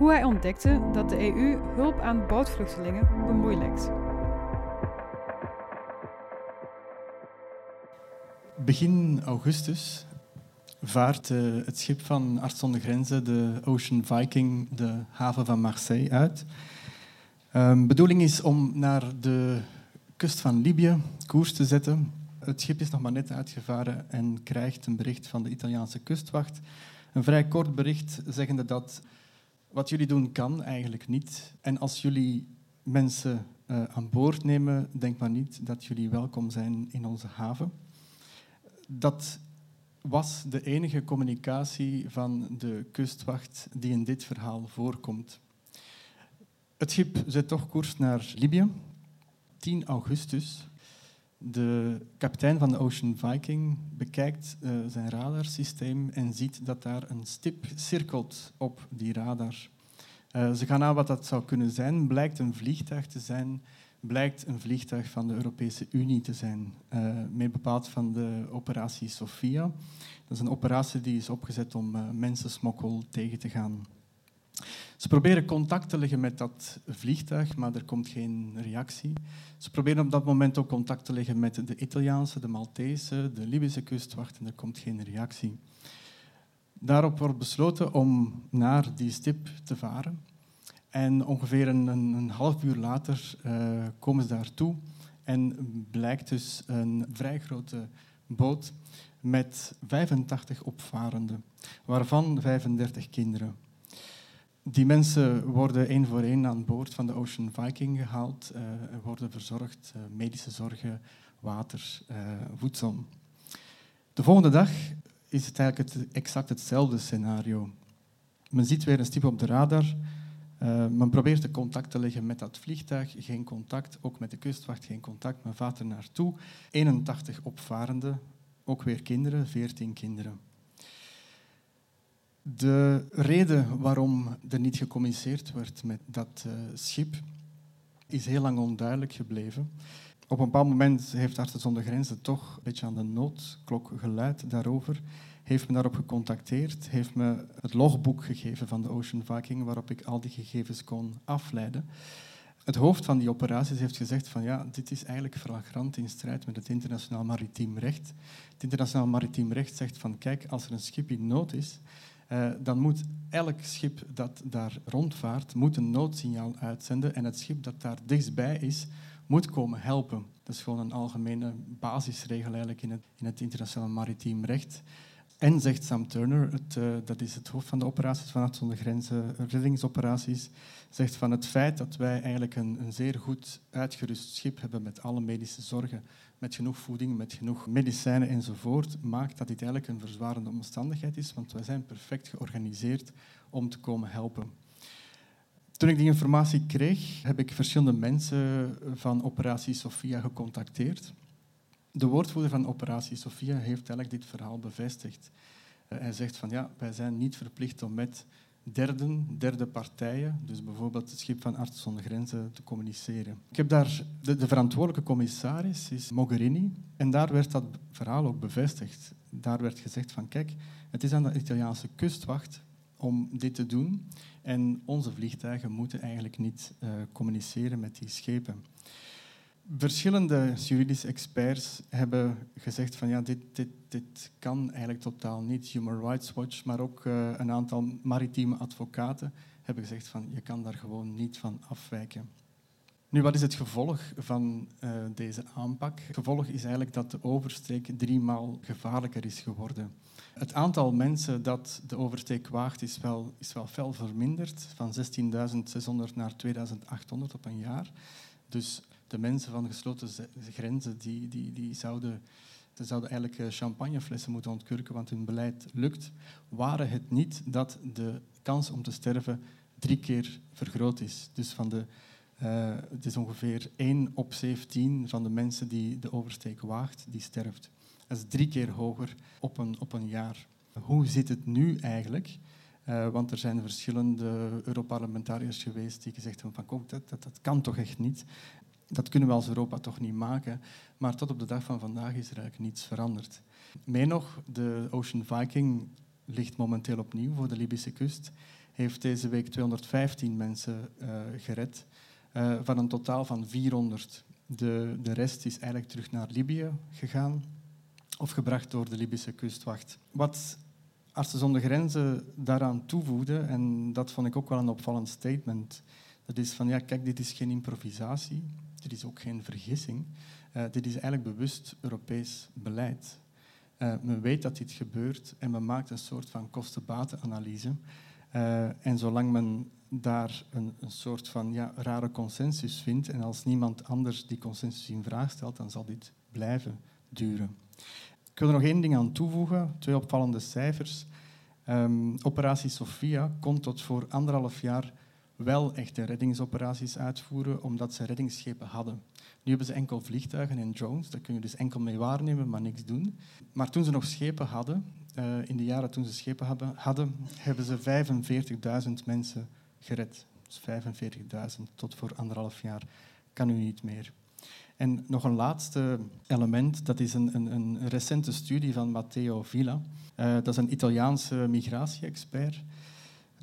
hoe hij ontdekte dat de EU hulp aan bootvluchtelingen bemoeilijkt. Begin augustus vaart eh, het schip van Arts zonder Grenzen, de Ocean Viking, de haven van Marseille uit. De bedoeling is om naar de kust van Libië koers te zetten. Het schip is nog maar net uitgevaren en krijgt een bericht van de Italiaanse kustwacht. Een vrij kort bericht zeggende dat wat jullie doen kan eigenlijk niet. En als jullie mensen uh, aan boord nemen, denk maar niet dat jullie welkom zijn in onze haven. Dat was de enige communicatie van de kustwacht die in dit verhaal voorkomt. Het schip zet toch koers naar Libië. 10 augustus. De kapitein van de Ocean Viking bekijkt uh, zijn radarsysteem en ziet dat daar een stip cirkelt op die radar. Uh, ze gaan aan wat dat zou kunnen zijn. Blijkt een vliegtuig te zijn blijkt een vliegtuig van de Europese Unie te zijn, uh, meer bepaald van de operatie Sophia. Dat is een operatie die is opgezet om mensensmokkel tegen te gaan. Ze proberen contact te leggen met dat vliegtuig, maar er komt geen reactie. Ze proberen op dat moment ook contact te leggen met de Italiaanse, de Maltese, de Libische kustwacht en er komt geen reactie. Daarop wordt besloten om naar die stip te varen. En ongeveer een, een, half uur later uh, komen ze daartoe en blijkt dus een vrij grote boot met 85 opvarenden, waarvan 35 kinderen. Die mensen worden één voor één aan boord van de Ocean Viking gehaald uh, en worden verzorgd, uh, medische zorgen, water, voedsel. De volgende dag is het eigenlijk het, exact hetzelfde scenario. Men ziet weer een stip op de radar, men probeert de contact te leggen met dat vliegtuig, geen contact. Ook met de kustwacht geen contact. Men vaart er naartoe. 81 opvarenden, ook weer kinderen, 14 kinderen. De reden waarom er niet gecommuniceerd werd met dat uh, schip is heel lang onduidelijk gebleven. Op een bepaald moment heeft Artsen zonder Grenzen toch een beetje aan de noodklok geluid daarover heeft me daarop gecontacteerd, heeft me het logboek gegeven van de Ocean Viking, waarop ik al die gegevens kon afleiden. Het hoofd van die operaties heeft gezegd van ja, dit is eigenlijk flagrant in strijd met het internationaal maritiem recht. Het internationaal maritiem recht zegt van kijk, als er een schip in nood is, uh, dan moet elk schip dat daar rondvaart moet een noodsignaal uitzenden en het schip dat daar dichtstbij is, moet komen helpen. Dat is gewoon een algemene basisregel eigenlijk in het, in het internationaal maritiem recht. En zegt Sam Turner, uh, dat is het hoofd van de operaties van zonder Grenzen, reddingsoperaties, zegt van het feit dat wij eigenlijk een, een, zeer goed uitgerust schip hebben met alle medische zorgen, met genoeg voeding, met genoeg medicijnen enzovoort, maakt dat dit eigenlijk een verzwarende omstandigheid is, want wij zijn perfect georganiseerd om te komen helpen. Toen ik die informatie kreeg, heb ik verschillende mensen van operatie Sophia gecontacteerd. De woordvoerder van Operatie Sophia heeft eigenlijk dit verhaal bevestigd. Uh, hij zegt van ja, wij zijn niet verplicht om met derden, derde partijen, dus bijvoorbeeld het schip van Artsen zonder Grenzen, te communiceren. Ik heb daar de, de, verantwoordelijke commissaris is Mogherini en daar werd dat verhaal ook bevestigd. Daar werd gezegd van kijk, het is aan de Italiaanse kustwacht om dit te doen en onze vliegtuigen moeten eigenlijk niet uh, communiceren met die schepen verschillende juridische experts hebben gezegd van ja, dit, dit, dit kan eigenlijk totaal niet. Human Rights Watch, maar ook uh, een aantal maritieme advocaten hebben gezegd van je kan daar gewoon niet van afwijken. Nu, wat is het gevolg van uh, deze aanpak? Het gevolg is eigenlijk dat de oversteek driemaal gevaarlijker is geworden. Het aantal mensen dat de oversteek waagt is wel, is wel fel verminderd, van 16.600 naar 2.800 op een jaar. Dus de mensen van gesloten grenzen die, die, die zouden, die zouden eigenlijk eh, champagneflessen moeten ontkurken, want hun beleid lukt, waren het niet dat de kans om te sterven drie keer vergroot is. Dus van de, uh, het is ongeveer 1 op 17 van de mensen die de oversteek waagt, die sterft. Dat is drie keer hoger op een, op een jaar. Hoe zit het nu eigenlijk? Uh, want er zijn verschillende Europarlementariërs geweest die gezegd hebben van dat, dat, dat kan toch echt niet. Dat kunnen we als Europa toch niet maken. Maar tot op de dag van vandaag is er eigenlijk niets veranderd. Mee nog, de Ocean Viking ligt momenteel opnieuw voor de Libische kust. Heeft deze week 215 mensen uh, gered, uh, van een totaal van 400. De, de rest is eigenlijk terug naar Libië gegaan of gebracht door de Libische kustwacht. Wat Artsen zonder Grenzen daaraan toevoegde, en dat vond ik ook wel een opvallend statement, dat is van ja, kijk, dit is geen improvisatie, dit is ook geen vergissing, uh, dit is eigenlijk bewust Europees beleid. Uh, men weet dat dit gebeurt en men maakt een soort van kosten-batenanalyse. Uh, en zolang men daar een, een, soort van ja, rare consensus vindt en als niemand anders die consensus in vraag stelt, dan zal dit blijven duren. Ik wil er nog één ding aan toevoegen, twee opvallende cijfers. Um, operatie Sophia kon tot voor anderhalf jaar wel echte reddingsoperaties uitvoeren, omdat ze reddingsschepen hadden. Nu hebben ze enkel vliegtuigen en drones, daar kun je dus enkel mee waarnemen, maar niks doen. Maar toen ze nog schepen hadden, uh, in de jaren toen ze schepen hadden, hebben ze 45.000 mensen gered. Dus 45.000 tot voor anderhalf jaar kan u niet meer. En nog een laatste element, dat is een, een, een recente studie van Matteo Villa. Uh, dat is een Italiaanse migratie-expert.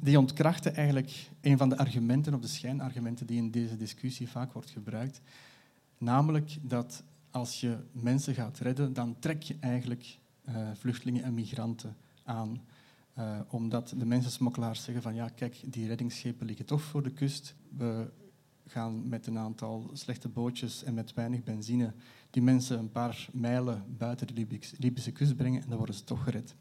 Die ontkrachtte eigenlijk een van de argumenten, of de schijnargumenten, die in deze discussie vaak wordt gebruikt. Namelijk dat als je mensen gaat redden, dan trek je eigenlijk uh, vluchtelingen en migranten aan. Uh, omdat de mensensmokkelaars zeggen van ja, kijk, die reddingsschepen liggen toch voor de kust. We gaan met een aantal slechte bootjes en met weinig benzine die mensen een paar mijlen buiten de Libische kust brengen en dan worden ze toch gered.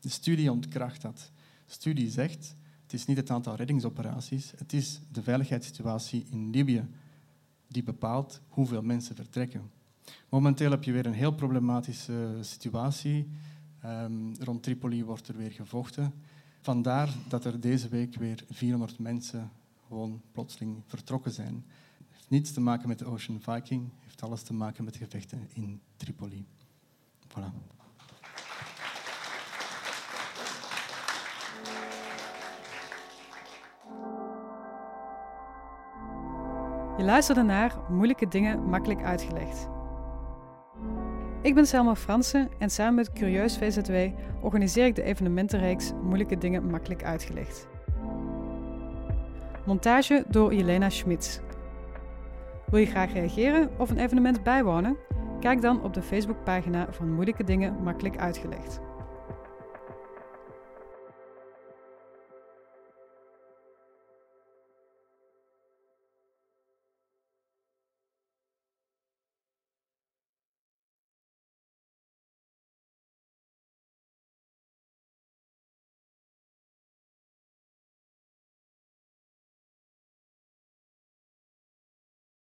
De studie ontkracht dat. De studie zegt, het is niet het aantal reddingsoperaties, het is de veiligheidssituatie in Libië die bepaalt hoeveel mensen vertrekken. Momenteel heb je weer een heel problematische situatie. Um, rond Tripoli wordt er weer gevochten. Vandaar dat er deze week weer 400 mensen gewoon plotseling vertrokken zijn. Het heeft niets te maken met de Ocean Viking, het heeft alles te maken met gevechten in Tripoli. Voilà. Je luisterde naar Moeilijke Dingen Makkelijk Uitgelegd. Ik ben Selma Fransen en samen met Curieus VZW organiseer ik de evenementenreeks Moeilijke Dingen Makkelijk Uitgelegd. Montage door Jelena Schmitz. Wil je graag reageren of een evenement bijwonen? Kijk dan op de Facebookpagina van Moeilijke Dingen Makkelijk Uitgelegd.